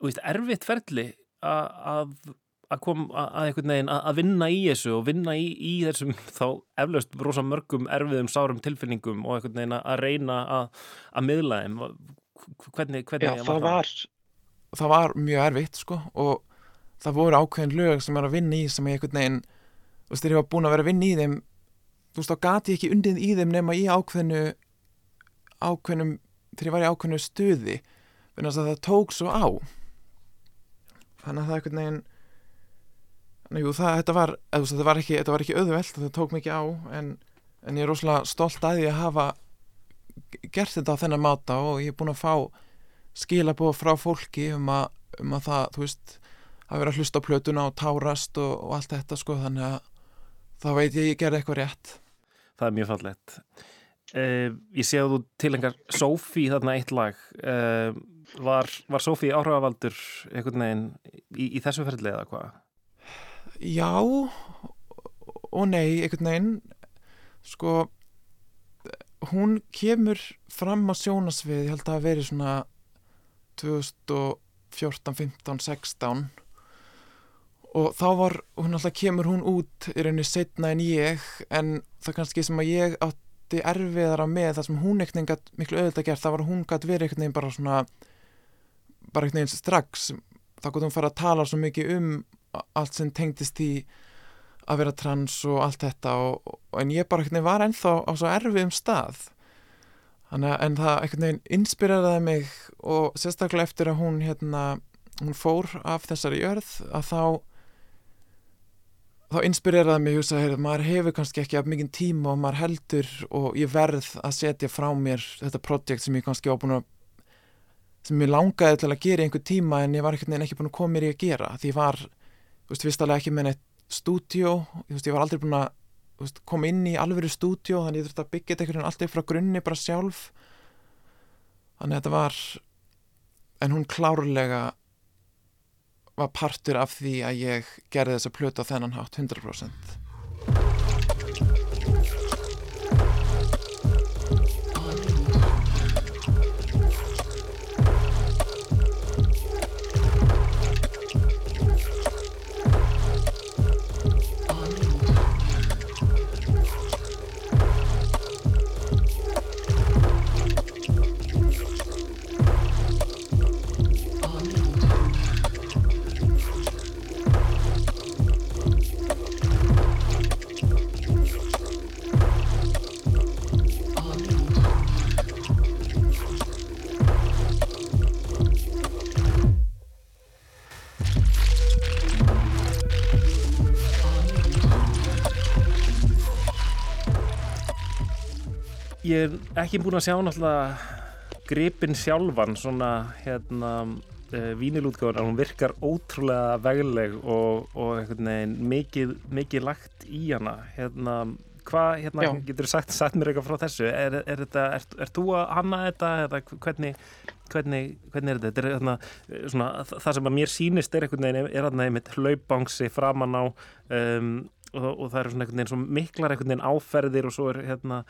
þú veist, erfitt ferli að, að, kom að einhvern veginn að, að vinna í þessu og vinna í, í þessum þá eflaust rosa mörgum erfiðum sárum tilfinningum og einhvern veginn að reyna að, að miðla þeim. Hvernig, hvernig Já, það var, það var mjög erfitt, sko, og það voru ákveðin lög sem er að vinna í sem ég einhvern veginn, þú veist, ég var búin að vera að vinna í þeim, þú veist, þá gati ég ekki undið í þeim nema í ákveðinu ákveðnum, þegar ég var í ákveðinu stuði þannig að það tók svo á. Þannig að það einhvern veginn þannig að það, þetta var, eða, þetta var ekki, þetta var ekki auðvelt það tók mikið á en, en ég er rosalega stolt að að hafa gert þetta á þennan máta og ég er búin að fá skilabóð frá fólki um að, um að það, þú veist að vera að hlusta á plötuna og tárast og, og allt þetta sko þannig að þá veit ég að ég gerði eitthvað rétt. Það er mjög fallett uh, Ég sé að þú tilengar Sophie þarna eitt lag. Uh, Var, var Sophie áhrifavaldur einhvern veginn í, í þessu ferðli eða hvað? Já og nei, einhvern veginn. Sko hún kemur fram á sjónasvið ég held að veri svona 2014, 15, 16 og þá var hún alltaf kemur hún út í rauninni setna en ég en það kannski sem að ég átti erfiðara með það sem hún ekkert nefngat miklu auðvitað gert, það var hún gætt verið ekkert nefn bara svona bara ekkert nefn strax. Þá gott hún fara að tala svo mikið um allt sem tengdist í að vera trans og allt þetta og, og en ég bara nefn var ennþá á svo erfiðum stað. Þannig en það ekkert nefn inspiraði mig og sérstaklega eftir að hún hérna hún fór af þessari jörð að þá þá inspireraði mig að hugsa, maður hefur kannski ekki af mikinn tíma og maður heldur og ég verð að setja frá mér þetta projekt sem ég kannski var búin að sem ég langaði til að gera í einhver tíma en ég var ekkert ekki búin að koma mér í að gera. Því ég var, þú veist, vistalega ekki með neitt stúdjó, þú veist, ég var aldrei búin að veist, koma inn í alvöru stúdjó þannig ég þurfti að byggja þetta einhvern veginn alltaf frá grunni bara sjálf. Þannig þetta var en hún klárlega var partur af því að ég gerði þessa plötu á þennan hátt 100% Ég er ekki búin að sjá náttúrulega gripin sjálfan svona hérna uh, vínilútgáðan, hún virkar ótrúlega vegleg og, og veginn mikið, mikið lagt í hana hérna, hvað, hérna, getur þú sagt, sagt mér eitthvað frá þessu? Er, er þetta, er, er þú að hanna þetta eða hvernig, hvernig, hvernig er þetta? Þetta er hérna, svona, það sem að mér sýnist er einhvern veginn, er hérna einmitt hlaupangsi framan á um, og, og það eru svona einhvern veginn svona miklar einhvern veginn áferðir og svo er hérna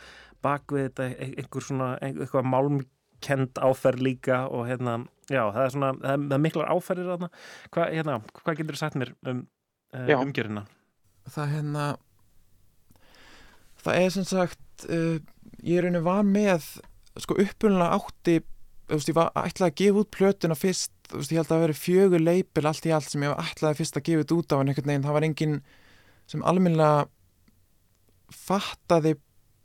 bakvið þetta ein- einhver svona, ein- eitthvað málmkend áferð líka og hérna, já, það er svona, það er, það er miklar áferðir þarna. Hvað, hérna, hvað getur þú sagt mér um uh, Já. umgjörina? það hérna það er sem sagt uh, ég er einu var með sko upprunalega átti þú veist, ég var ætlaði að gefa út plötuna fyrst þú veist, ég held að það veri fjögur leipil allt í allt sem ég var ætlaði fyrst að gefa út á en einhvern veginn, það var enginn sem almennilega fattaði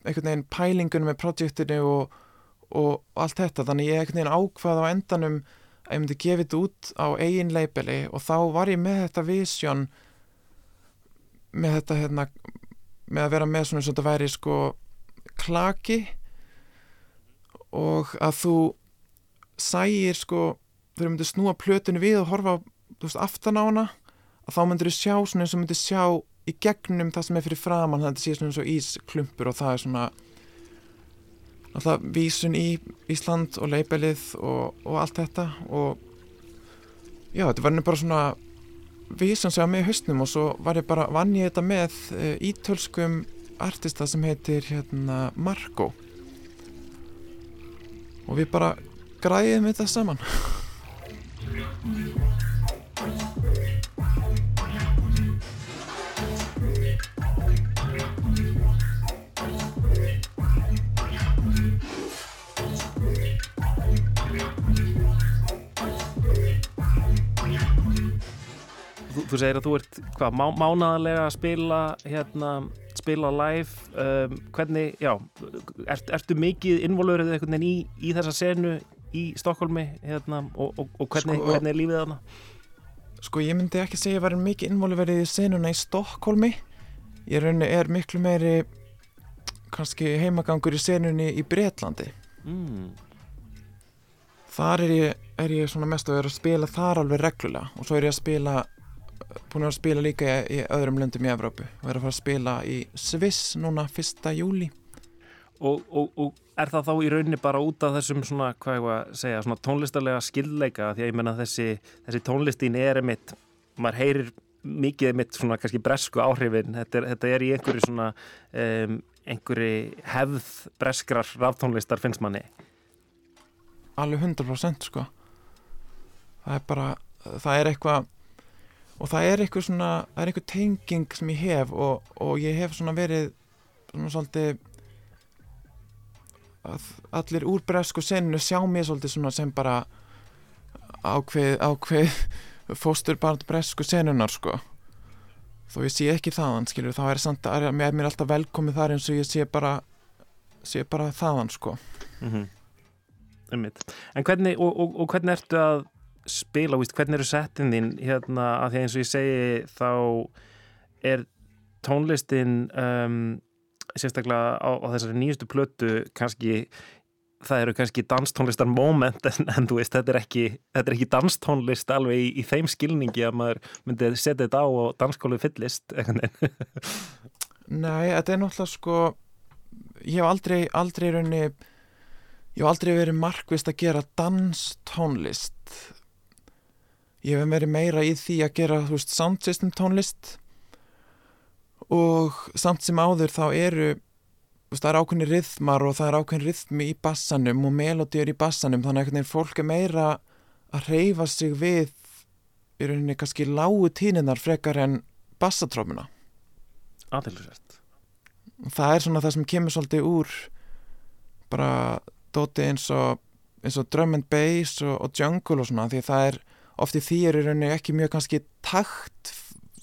einhvern veginn pælingunum með projektinu og, og allt þetta, þannig ég einhvern veginn ákvað á endanum að ég myndi gefa þetta út á eigin leipili og þá var ég með þetta vision með þetta hérna með að vera með svona eins og þetta væri sko klaki og að þú sægir sko þegar þú myndir snúa plötinu við og horfa veist, aftan á hana að þá myndir þú sjá svona eins og myndir sjá í gegnum það sem er fyrir framann þannig að þetta sé svona eins og ísklumpur og það er svona alltaf vísun í Ísland og leipelið og, og allt þetta og já, þetta var nú bara svona vísan sig á mig í haustnum og svo var ég bara, vann ég þetta með uh, ítölskum artista sem heitir hérna Marco. Og við bara græðum þetta saman Þú, segir að þú ert hvað, má, mánaðarlega að spila hérna, spila live um, hvernig, já ert, ertu mikið involverið einhvern veginn í, í þessa senu í Stokkólmi hérna, og, og, og hvernig, Sko- hvernig er lífið þarna? Sko ég myndi ekki segja að ég var mikið involverið í senuna í Stokkólmi ég rauninni er miklu meiri kannski heimagangur í senunni í Bretlandi Mm. þar er ég, er ég svona mest að vera að spila þar alveg reglulega og svo er ég að spila búin að spila líka í, í öðrum löndum í Evrópu. Og er að fara að spila í Sviss núna 1. júli Og, og, og er það þá í rauninni bara út af þessum svona, hvað ég var að segja, svona tónlistarlega skillleika því að ég menna þessi, þessi tónlistin er einmitt, maður heyrir mikið einmitt svona kannski bresku áhrifin. Þetta er, þetta er í einhverju svona um, einhverju hefð breskrar ráftónlistar finnst manni. Alveg 100% sko. Það er bara, það er eitthvað og það er eitthvað svona það er eitthvað tenging sem ég hef og, og ég hef svona verið svona svolítið að allir úr bresku seninu sjá mér svolítið svona sem bara ákveð, ákveð fóstur bara bresku senunar sko. Þó ég sé ekki þaðan skilur þá er samt að er mér alltaf velkomið þar eins og ég sé bara sé bara þaðan sko. Mm -hmm. En hvernig og, og, og hvernig ertu að spila, víst, hvernig eru settin þín hérna, að því að eins og ég segi þá er tónlistin um, sérstaklega á, á þessari nýjustu plötu kannski það eru kannski danstónlistar moment en, en veist, þetta er ekki, þetta er ekki danstónlist alveg í, í þeim skilningi að maður myndi setja þetta á og danskólu fyllist Nei, þetta er náttúrulega sko ég hef aldrei, aldrei raunni ég hef aldrei verið markvist að gera danstónlist ég hef verið meira í því að gera, veist, sound system tónlist. Og samt sem áður þá eru veist, það er ákveðni rithmar og það er ákveðni rithmi í bassanum og melodíur í bassanum þannig að fólk er meira að reyfa sig við í rauninni kannski lágu tíninar frekar en bassatrómuna aðeinsvært það er svona það sem kemur svolítið úr bara dóti eins og eins og drum and bass og, og jungle og svona því að það er oft í því er í rauninni ekki mjög kannski takt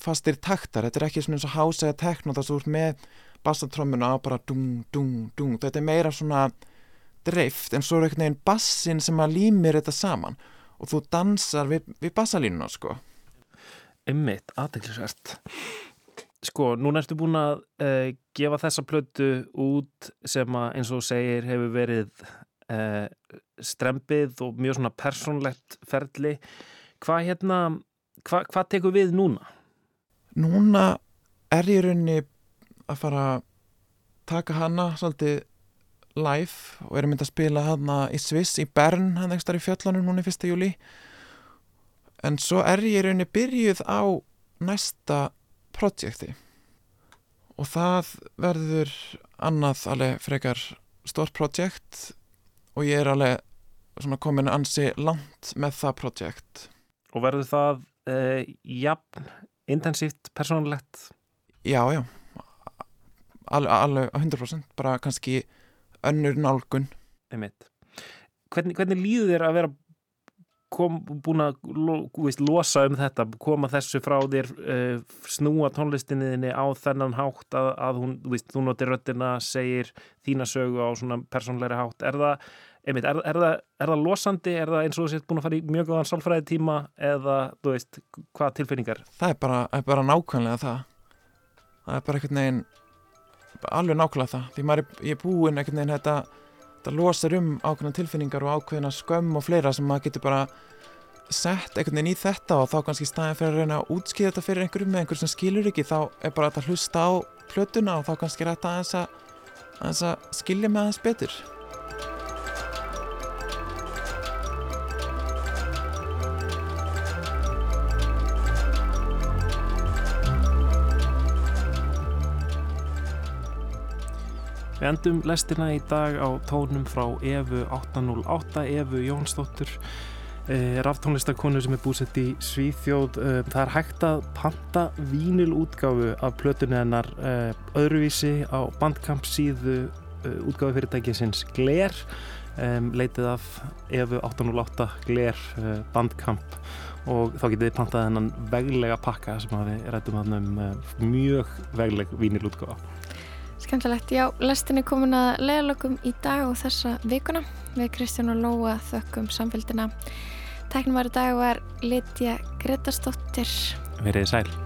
fastir taktar, þetta er ekki svona eins og house eða sem þú ert með bassatrommuna á bara dung, dung, dung þetta er meira svona dreift en svo er einhvern veginn bassin sem að límir þetta saman og þú dansar við, við bassalínuna sko. Einmitt, aðeinsvært Sko, núna ertu búin að uh, gefa þessa plötu út sem að eins og segir hefur verið uh, strempið og mjög svona persónlegt ferli. Hvað hérna, hva, hvað tekur við núna? núna er ég í rauninni að fara taka hana svolítið live og erum myndið að spila hana í Sviss í Bern, hann ekstar í fjöllunum núna í fyrsta júli en svo er ég í rauninni byrjuð á næsta projekti. Og það verður annað alveg frekar stórt projekt og ég er alveg komin ansi langt með það projekt Og verður það uh, jafn, intensíft, persónulegt? Já, já alveg, alveg 100% bara kannski önnur nálgun. Hvernig, hvernig líður þér að vera kom, búin að lo, veist, losa um þetta, koma þessu frá þér uh, snúa tónlistinniðinni á þennan hátt að, að hún, þú veist, þú notir röttina, segir þína sögu á svona persónleiri hátt er það, einmitt, er, er, það, er það losandi, er það eins og þú sést búin að fara í mjög góðan sálfræði tíma eða, þú veist, hvað tilfinningar? það er bara, er bara nákvæmlega það. Það er bara einhvern veginn alveg nákvæmlega það. Því maður er, er búinn einhvern veginn þetta, þetta losar um ákveðna tilfinningar og ákveðna skömm og fleira sem maður getur bara sett einhvern veginn í þetta og þá kannski staðin fyrir að reyna að útskýða þetta fyrir einhverjum með einhver sem skilur ekki þá er bara þetta hlusta á plötuna og þá kannski er þetta aðeins að, aðeins að skilja með aðeins betur Við endum lestina í dag á tónum frá Efu 808, Efu Jónsdóttur, eh, raftónlistakonu sem er búsett í Svíþjóð. Eh, það er hægt að panta vínilútgáfu af plötunni hennar eh, öðruvísi á bandkamp síðu útgáfu fyrirtækisins Gler. Leitið af Efu 808 Gler bandkamp og þá getið þið pantað hennan veglega pakka sem við rættum hann um mjög vegleg vínilútgáfa. Skemmtilegt, já, lestin er komin að leiðalögum í dag og þessa vikuna. Við Kristján og Lóa þökkum samfélgina. Tæknum var í dag var Litja Gretarsdóttir. Verið sæl.